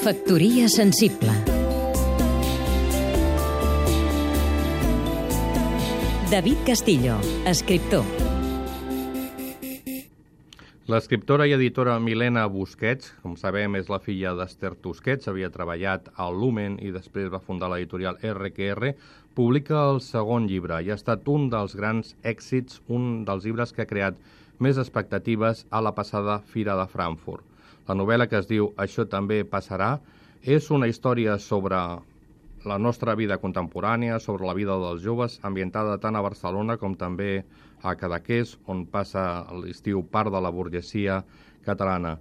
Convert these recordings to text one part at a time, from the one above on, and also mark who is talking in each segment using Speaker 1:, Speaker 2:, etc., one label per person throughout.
Speaker 1: Factoria sensible David Castillo, escriptor
Speaker 2: L'escriptora i editora Milena Busquets, com sabem és la filla d'Esther Tusquets, havia treballat al Lumen i després va fundar l'editorial RQR, publica el segon llibre i ha estat un dels grans èxits, un dels llibres que ha creat més expectatives a la passada Fira de Frankfurt. La novel·la que es diu Això també passarà és una història sobre la nostra vida contemporània, sobre la vida dels joves, ambientada tant a Barcelona com també a Cadaqués, on passa l'estiu part de la burgesia catalana.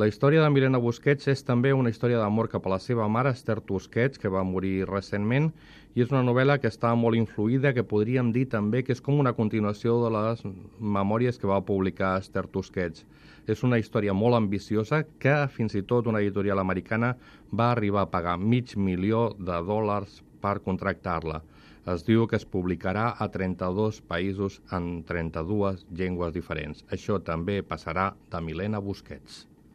Speaker 2: La història de Milena Busquets és també una història d'amor cap a la seva mare, Esther Tusquets, que va morir recentment, i és una novel·la que està molt influïda, que podríem dir també que és com una continuació de les memòries que va publicar Esther Tusquets. És una història molt ambiciosa que fins i tot una editorial americana va arribar a pagar mig milió de dòlars per contractar-la. Es diu que es publicarà a 32 països en 32 llengües diferents. Això també passarà de Milena Busquets.